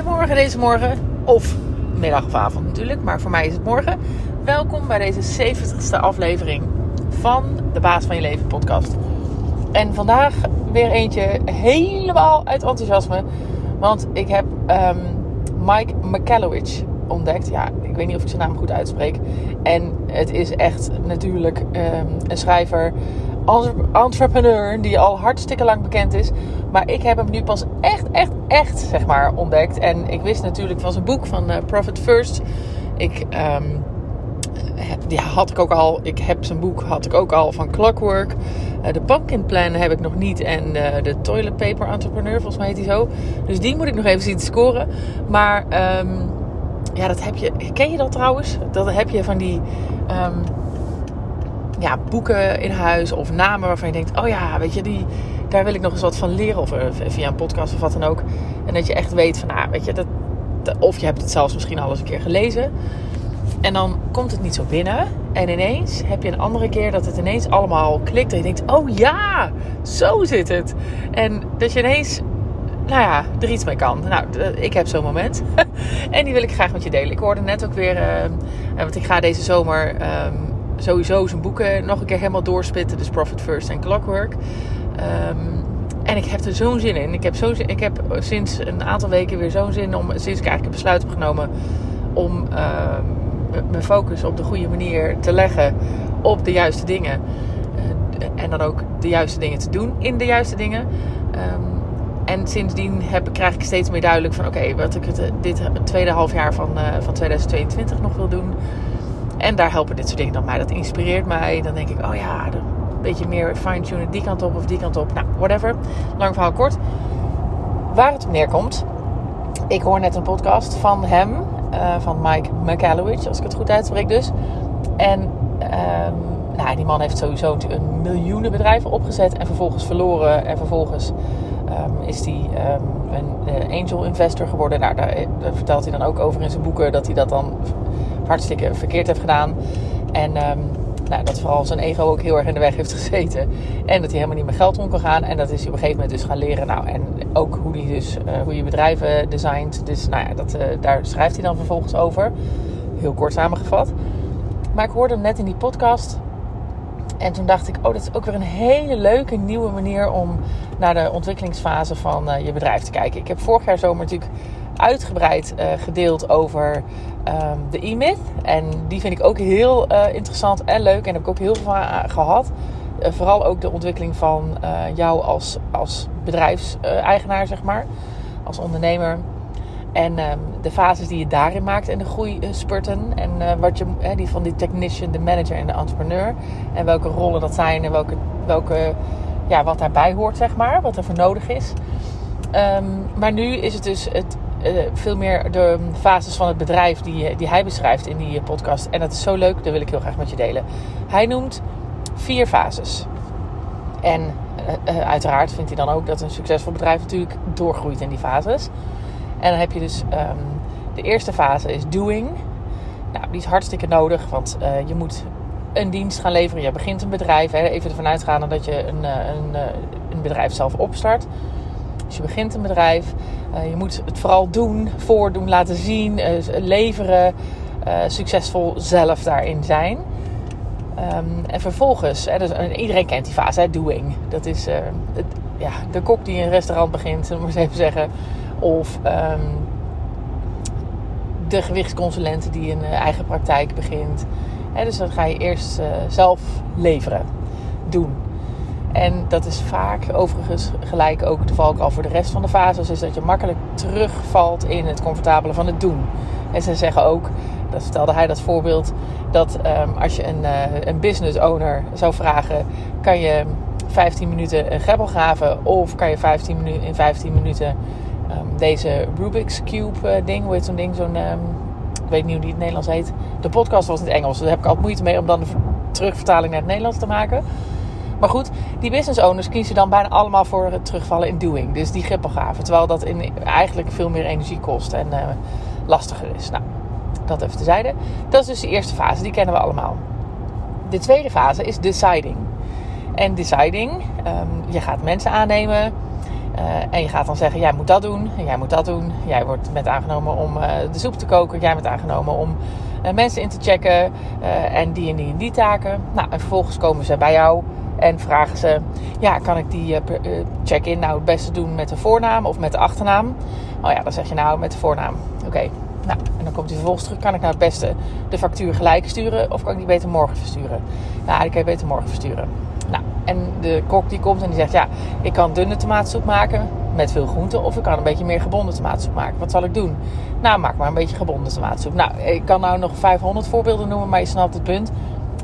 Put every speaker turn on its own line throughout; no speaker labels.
Goedemorgen deze morgen. Of middag of avond natuurlijk, maar voor mij is het morgen. Welkom bij deze 70ste aflevering van de Baas van Je Leven podcast. En vandaag weer eentje helemaal uit enthousiasme. Want ik heb um, Mike McCallowich ontdekt. Ja, ik weet niet of ik zijn naam goed uitspreek. En het is echt natuurlijk um, een schrijver, entrepreneur die al hartstikke lang bekend is. Maar ik heb hem nu pas echt, echt, echt, zeg maar, ontdekt. En ik wist natuurlijk van zijn boek van uh, Profit First. Ik, ja, had ik ook al. Ik heb zijn boek, had ik ook al van Clockwork. Uh, de Pumpkin Plan heb ik nog niet. En uh, de Toilet Paper Entrepreneur, volgens mij heet hij zo. Dus die moet ik nog even zien te scoren. Maar um, ja, dat heb je. Ken je dat trouwens? Dat heb je van die. Um, ja, boeken in huis of namen waarvan je denkt: oh ja, weet je, die, daar wil ik nog eens wat van leren. Of uh, via een podcast of wat dan ook. En dat je echt weet van, ah, weet je, dat, of je hebt het zelfs misschien al eens een keer gelezen. En dan komt het niet zo binnen. En ineens heb je een andere keer dat het ineens allemaal klikt. En je denkt, oh ja, zo zit het. En dat je ineens, nou ja, er iets mee kan. Nou, ik heb zo'n moment. en die wil ik graag met je delen. Ik hoorde net ook weer, uh, want ik ga deze zomer um, sowieso zijn boeken nog een keer helemaal doorspitten. Dus Profit First en Clockwork. Um, en ik heb er zo'n zin in. Ik heb, zo, ik heb sinds een aantal weken weer zo'n zin om, sinds ik eigenlijk een besluit heb genomen om uh, mijn focus op de goede manier te leggen op de juiste dingen. Uh, en dan ook de juiste dingen te doen in de juiste dingen. Um, en sindsdien heb, krijg ik steeds meer duidelijk van oké, wat ik het, dit tweede half jaar van, uh, van 2022 nog wil doen. En daar helpen dit soort dingen dan mij. Dat inspireert mij. Dan denk ik, oh ja, een beetje meer fine-tunen die kant op of die kant op. Nou, whatever. Lang verhaal kort. Waar het op neerkomt. Ik hoor net een podcast van hem. Uh, van Mike McAllowich, als ik het goed uitspreek dus. En um, nou, die man heeft sowieso een miljoenen bedrijven opgezet en vervolgens verloren. En vervolgens um, is hij um, een uh, angel investor geworden. Nou, daar, daar, vertelt hij dan ook over in zijn boeken dat hij dat dan hartstikke verkeerd heeft gedaan. En nou, dat vooral zijn ego ook heel erg in de weg heeft gezeten. En dat hij helemaal niet meer geld om kon gaan. En dat is hij op een gegeven moment dus gaan leren. Nou, en ook hoe, die dus, uh, hoe je bedrijven designt. Dus nou ja, dat, uh, daar schrijft hij dan vervolgens over. Heel kort samengevat. Maar ik hoorde hem net in die podcast. En toen dacht ik, oh, dat is ook weer een hele leuke nieuwe manier om naar de ontwikkelingsfase van uh, je bedrijf te kijken. Ik heb vorig jaar zomer natuurlijk uitgebreid uh, gedeeld over um, de e-myth. En die vind ik ook heel uh, interessant en leuk. En heb ik ook heel veel van gehad. Uh, vooral ook de ontwikkeling van jou als, als bedrijfseigenaar, zeg maar. Als ondernemer. En um, de fases die je daarin maakt en de groeispurten. En wat je, die van die technician, de manager en de entrepreneur. En welke rollen dat zijn en welke, welke, ja, wat daarbij hoort, zeg maar. Wat er voor nodig is. Um, maar nu is het dus het, uh, veel meer de fases van het bedrijf die, die hij beschrijft in die podcast. En dat is zo leuk, dat wil ik heel graag met je delen. Hij noemt vier fases. En uiteraard vindt hij dan ook dat een succesvol bedrijf natuurlijk doorgroeit in die fases. En dan heb je dus um, de eerste fase is doing. Nou, die is hartstikke nodig, want je moet een dienst gaan leveren. Je begint een bedrijf, hè, even ervan uitgaande dat je een, een, een bedrijf zelf opstart. Dus je begint een bedrijf. Uh, je moet het vooral doen, voordoen, laten zien, uh, leveren. Uh, succesvol zelf daarin zijn. Um, en vervolgens, hè, dus, iedereen kent die fase, hè, doing. Dat is het, ja, de kok die een restaurant begint, maar eens even zeggen. Of um, de gewichtsconsulent die een eigen praktijk begint. Hè, dus dan ga je eerst zelf leveren, doen. En dat is vaak overigens gelijk ook de valkuil voor de rest van de fases. Is dat je makkelijk terugvalt in het comfortabele van het doen. En ze zeggen ook, dat vertelde hij dat voorbeeld, dat um, als je een, uh, een business owner zou vragen: kan je 15 minuten een greppel graven of kan je 15 minu in 15 minuten deze Rubik's Cube uh, ding, hoe heet zo'n ding, zo'n. Um, ik weet niet hoe die het Nederlands heet. De podcast was in het Engels, dus daar heb ik altijd moeite mee om dan de terugvertaling naar het Nederlands te maken. Maar goed, die business owners kiezen dan bijna allemaal voor het terugvallen in doing. Dus die grippelgaven. Terwijl dat in, eigenlijk veel meer energie kost en uh, lastiger is. Nou, dat even tezijde. Dat is dus de eerste fase, die kennen we allemaal. De tweede fase is deciding. En deciding, um, je gaat mensen aannemen. en je gaat dan zeggen, jij moet dat doen, en jij moet dat doen. Jij wordt met aangenomen om de soep te koken. Jij bent aangenomen om mensen in te checken. en die en die en die taken. Nou, en vervolgens komen ze bij jou en vragen ze, ja, kan ik die check-in nou het beste doen met de voornaam of met de achternaam? Oh ja, dan zeg je nou met de voornaam. Oké, nou, en dan komt hij vervolgens terug. Kan ik nou het beste de factuur gelijk sturen of kan ik die beter morgen versturen? Nou, die kan je beter morgen versturen. Nou, en de kok die komt en die zegt, ja, ik kan dunne tomaatsoep maken met veel groenten. Of ik kan een beetje meer gebonden tomaatsoep maken. Wat zal ik doen? Nou, maak maar een beetje gebonden tomaatsoep. Nou, ik kan nou nog 500 voorbeelden noemen, maar je snapt het punt.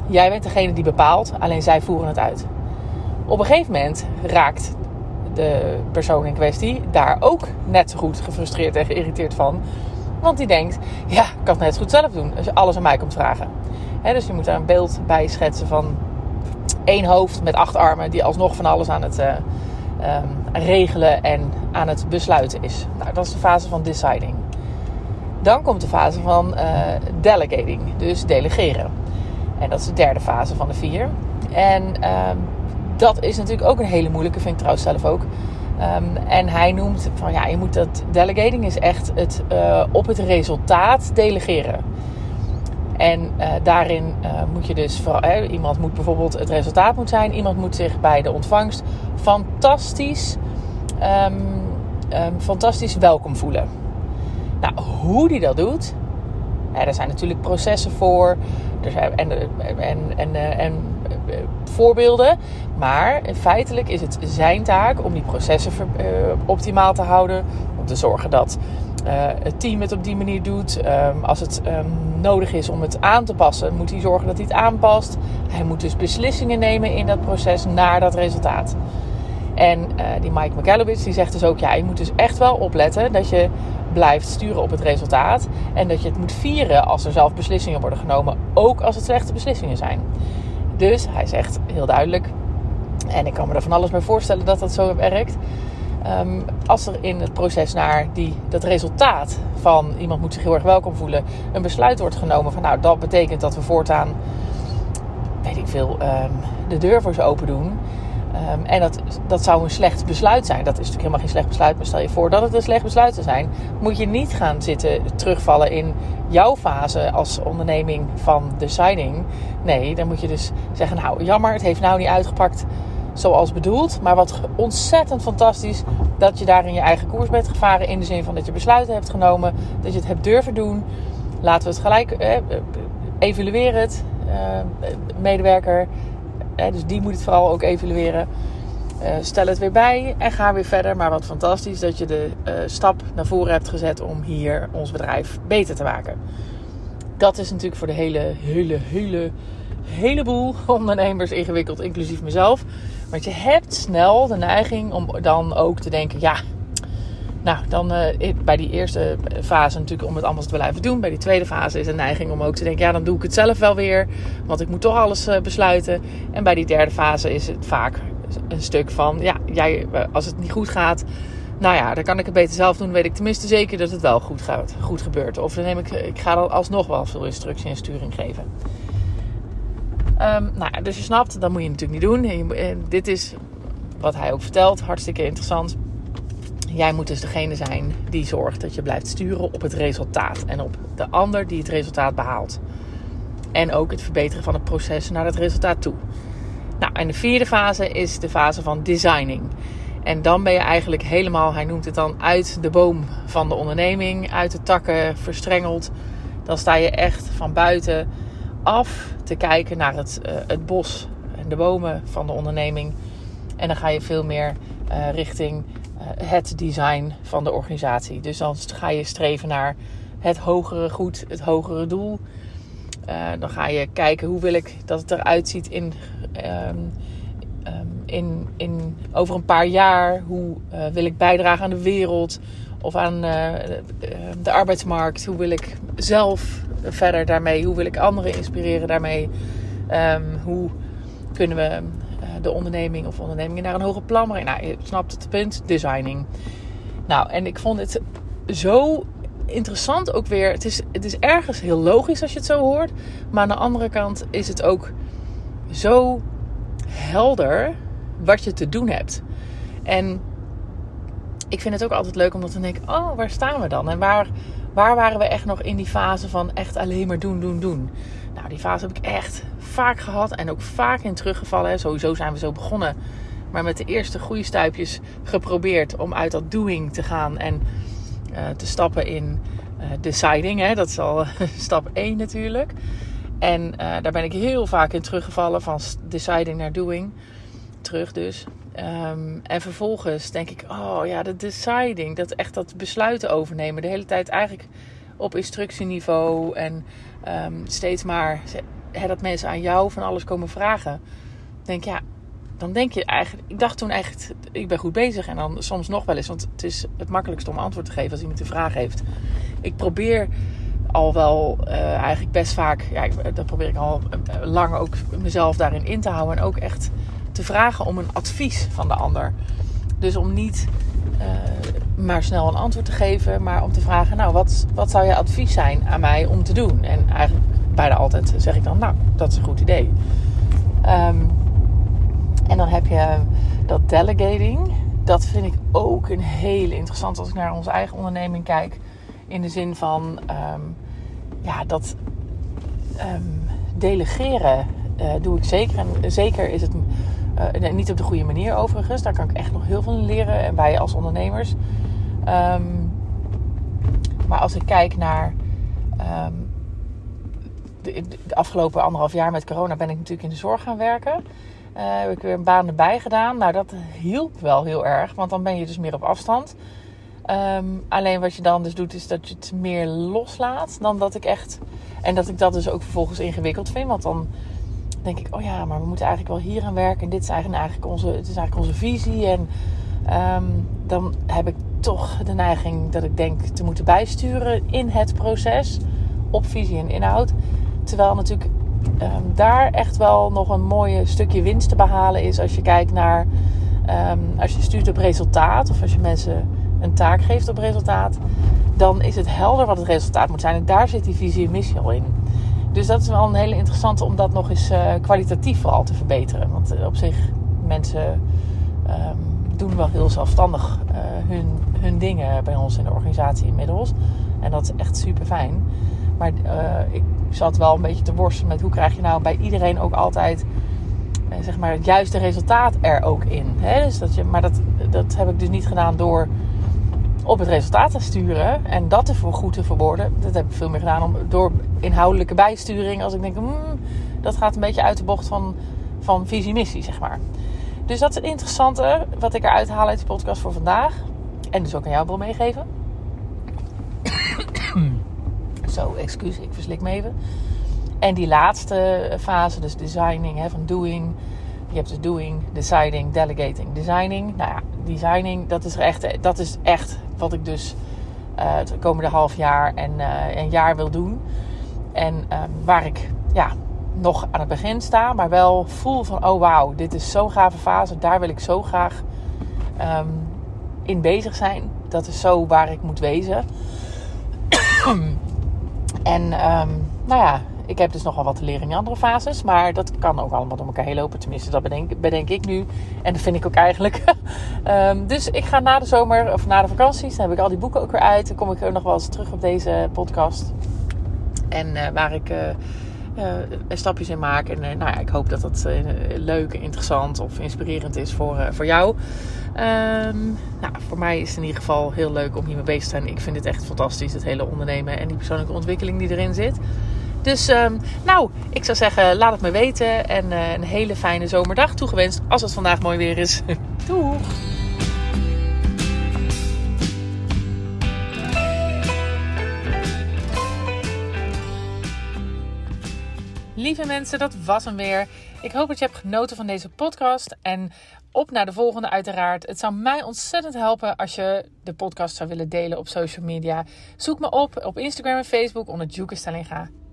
Jij bent degene die bepaalt, alleen zij voeren het uit. Op een gegeven moment raakt de persoon in kwestie daar ook net zo goed gefrustreerd en geïrriteerd van. Want die denkt, ja, ik kan het net zo goed zelf doen als je alles aan mij komt vragen. dus je moet daar een beeld bij schetsen van één hoofd met acht armen die alsnog van alles aan het uh, regelen en aan het besluiten is. Nou, dat is de fase van deciding. Dan komt de fase van uh, delegating, dus delegeren. En dat is de derde fase van de vier. En um, dat is natuurlijk ook een hele moeilijke, vind ik trouwens zelf ook. Um, en hij noemt van ja, je moet dat delegating is echt het uh, op het resultaat delegeren. En uh, daarin uh, moet je dus vooral, iemand moet bijvoorbeeld het resultaat moet zijn, iemand moet zich bij de ontvangst fantastisch, um, fantastisch welkom voelen. Nou, hoe die dat doet, er zijn natuurlijk processen voor. Zijn, en, en, en, en voorbeelden. Maar feitelijk is het zijn taak om die processen optimaal te houden. Om te zorgen dat het team het op die manier doet. Um, als het um, nodig is om het aan te passen, moet hij zorgen dat hij het aanpast. Hij moet dus beslissingen nemen in dat proces naar dat resultaat. En die Mike McAllowitz die zegt dus ook: ja, je moet dus echt wel opletten dat je blijft sturen op het resultaat. En dat je het moet vieren als er zelf beslissingen worden genomen, ook als het slechte beslissingen zijn. Dus hij zegt heel duidelijk, en ik kan me er van alles bij voorstellen dat dat zo werkt. Um, als er in het proces naar die, dat resultaat van iemand moet zich heel erg welkom voelen, een besluit wordt genomen van nou dat betekent dat we voortaan, weet ik veel, um, de deur voor ze open doen. Um, en dat, dat zou een slecht besluit zijn. Dat is natuurlijk helemaal geen slecht besluit. Maar stel je voor dat het een slecht besluit zou zijn. Moet je niet gaan zitten terugvallen in jouw fase als onderneming van deciding. Nee, dan moet je dus zeggen: Nou, jammer, het heeft nou niet uitgepakt zoals bedoeld. Maar wat ontzettend fantastisch dat je daarin je eigen koers bent gevaren. In de zin van dat je besluiten hebt genomen. Dat je het hebt durven doen. Laten we het gelijk eh, evalueren. Het, uh, medewerker dus die moet het vooral ook evalueren. Uh, stel het weer bij en ga weer verder. Maar wat fantastisch dat je de uh, stap naar voren hebt gezet om hier ons bedrijf beter te maken. Dat is natuurlijk voor de hele, hele, hele, heleboel ondernemers ingewikkeld, inclusief mezelf. Want je hebt snel de neiging om dan ook te denken: ja, nou, dan uh, bij die eerste fase natuurlijk om het anders te blijven doen. Bij die tweede fase is een neiging om ook te denken, ja, dan doe ik het zelf wel weer. Want ik moet toch alles uh, besluiten. En bij die derde fase is het vaak een stuk van, ja, jij, eh, als het niet goed gaat, nou ja, dan kan ik het beter zelf doen. Weet ik tenminste zeker dat het wel goed gaat, goed gebeurt. Of dan neem ik, ik ga dan alsnog wel veel instructie en sturing geven. Um, nou, dus je snapt, dat moet je natuurlijk niet doen. En dit is wat hij ook vertelt, hartstikke interessant. Jij moet dus degene zijn die zorgt dat je blijft sturen op het resultaat en op de ander die het resultaat behaalt. En ook het verbeteren van het proces naar het resultaat toe. Nou, en de vierde fase is de fase van designing. En dan ben je eigenlijk helemaal, hij noemt het dan, uit de boom van de onderneming, uit de takken verstrengeld. Dan sta je echt van buiten af te kijken naar het, uh, het bos en de bomen van de onderneming. En dan ga je veel meer uh, richting eh, het design van de organisatie. Dus dan ga je streven naar het hogere goed, het hogere doel. Uh, dan ga je kijken hoe wil ik dat het eruit ziet in, um, um, in, in, over een paar jaar. Hoe uh, wil ik bijdragen aan de wereld of aan uh, de arbeidsmarkt? Hoe wil ik zelf verder daarmee? Hoe wil ik anderen inspireren daarmee? Hoe kunnen we de onderneming of ondernemingen naar een hoger plan. Nou, je snapt het punt, designing. Nou, en ik vond het zo interessant ook weer. Het is, het is ergens heel logisch als je het zo hoort. Maar aan de andere kant is het ook zo helder wat je te doen hebt. En ik vind het ook altijd leuk om dat te denken: oh, waar staan we dan? En waar, waar waren we echt nog in die fase van echt alleen maar doen, doen, doen? Nou, die fase heb ik echt vaak gehad en ook vaak in teruggevallen. Sowieso zijn we zo begonnen. Maar met de eerste goede stuipjes geprobeerd om uit dat doing te gaan en uh, te stappen in uh, deciding. Hè? Dat is al stap 1 natuurlijk. En uh, daar ben ik heel vaak in teruggevallen van deciding naar doing. Terug dus. Um, en vervolgens denk ik, oh ja, de deciding, dat echt dat besluiten overnemen. De hele tijd eigenlijk op instructieniveau en um, steeds maar dat mensen aan jou van alles komen vragen. Denk ja, dan denk je eigenlijk, ik dacht toen eigenlijk, ik ben goed bezig. En dan soms nog wel eens, want het is het makkelijkste om antwoord te geven als iemand een vraag heeft. Ik probeer al wel uh, eigenlijk best vaak, ja, dat probeer ik al uh, lang ook mezelf daarin in te houden. En ook echt te vragen om een advies van de ander. Dus om niet maar snel een antwoord te geven, maar om te vragen: Nou, wat, wat zou je advies zijn aan mij om te doen? En eigenlijk bijna altijd zeg ik dan: Nou, dat is een goed idee. Um, en dan heb je dat delegating. Dat vind ik ook een hele interessant als ik naar onze eigen onderneming kijk. In de zin van um, ja, dat um, delegeren uh, doe ik zeker. En zeker is het uh, niet op de goede manier overigens. Daar kan ik echt nog heel veel leren. En wij als ondernemers. Um, maar als ik kijk naar de, de, afgelopen anderhalf jaar met corona ben ik natuurlijk in de zorg gaan werken. Uh, heb ik weer een baan erbij gedaan. Nou, dat hielp wel heel erg, want dan ben je dus meer op afstand. Um, alleen wat je dan dus doet, is dat je het meer loslaat dan dat ik echt. En dat ik dat dus ook vervolgens ingewikkeld vind. Want dan denk ik, oh ja, maar we moeten eigenlijk wel hier aan werken. En dit is eigenlijk, onze, het is eigenlijk onze visie. En um, dan heb ik toch de neiging dat ik denk te moeten bijsturen in het proces. Op visie en inhoud. Terwijl natuurlijk um, daar echt wel nog een mooi stukje winst te behalen is als je kijkt naar um, als je stuurt op resultaat of als je mensen een taak geeft op resultaat, dan is het helder wat het resultaat moet zijn. En daar zit die visie en missie al in. Dus dat is wel een hele interessante om dat nog eens uh, kwalitatief vooral te verbeteren. Want uh, op zich, mensen um, doen wel heel zelfstandig uh, hun, hun dingen bij ons in de organisatie inmiddels. En dat is echt super fijn. Maar ik zat wel een beetje te worstelen met hoe krijg je nou bij iedereen ook altijd eh, zeg maar het juiste resultaat er ook in. Hè? Dus dat je, maar dat, dat heb ik dus niet gedaan door op het resultaat te sturen en dat te voor goed te verwoorden. Dat heb ik veel meer gedaan om, door inhoudelijke bijsturing. Als ik denk, hmm, dat gaat een beetje uit de bocht van, van visie-missie, zeg maar. Dus dat is het interessante wat ik eruit haal uit de podcast voor vandaag. En dus ook aan jou wil meegeven. Zo, excuus, ik verslik me even. En die laatste fase, dus designing, hè, van doing. Je hebt dus doing, deciding, delegating, designing. Nou ja, designing, dat is echt, dat is echt wat ik dus uh, het komende half jaar en uh, een jaar wil doen. En um, waar ik ja, nog aan het begin sta, maar wel voel van: oh wauw, dit is zo'n gave fase. Daar wil ik zo graag um, in bezig zijn. Dat is zo waar ik moet wezen. En um, nou ja, ik heb dus nogal wat te leren in andere fases. Maar dat kan ook allemaal door elkaar lopen. Tenminste, dat bedenk, bedenk ik nu. En dat vind ik ook eigenlijk. um, dus ik ga na de zomer of na de vakanties. Dan heb ik al die boeken ook weer uit. Dan kom ik ook nog wel eens terug op deze podcast. En uh, waar ik... Uh, uh, stapjes in maak. En nou ja, ik hoop dat dat leuk, interessant of inspirerend is voor, voor jou. Um, nou, voor mij is het in ieder geval heel leuk om hiermee bezig te zijn. Ik vind het echt fantastisch, het hele ondernemen en die persoonlijke ontwikkeling die erin zit. Dus um, nou, ik zou zeggen, laat het me weten. En uh, een hele fijne zomerdag toegewenst als het vandaag mooi weer is. Doeg! Lieve mensen, dat was hem weer. Ik hoop dat je hebt genoten van deze podcast. En op naar de volgende uiteraard. Het zou mij ontzettend helpen als je de podcast zou willen delen op social media. Zoek me op op Instagram en Facebook onder Juke Stellinga.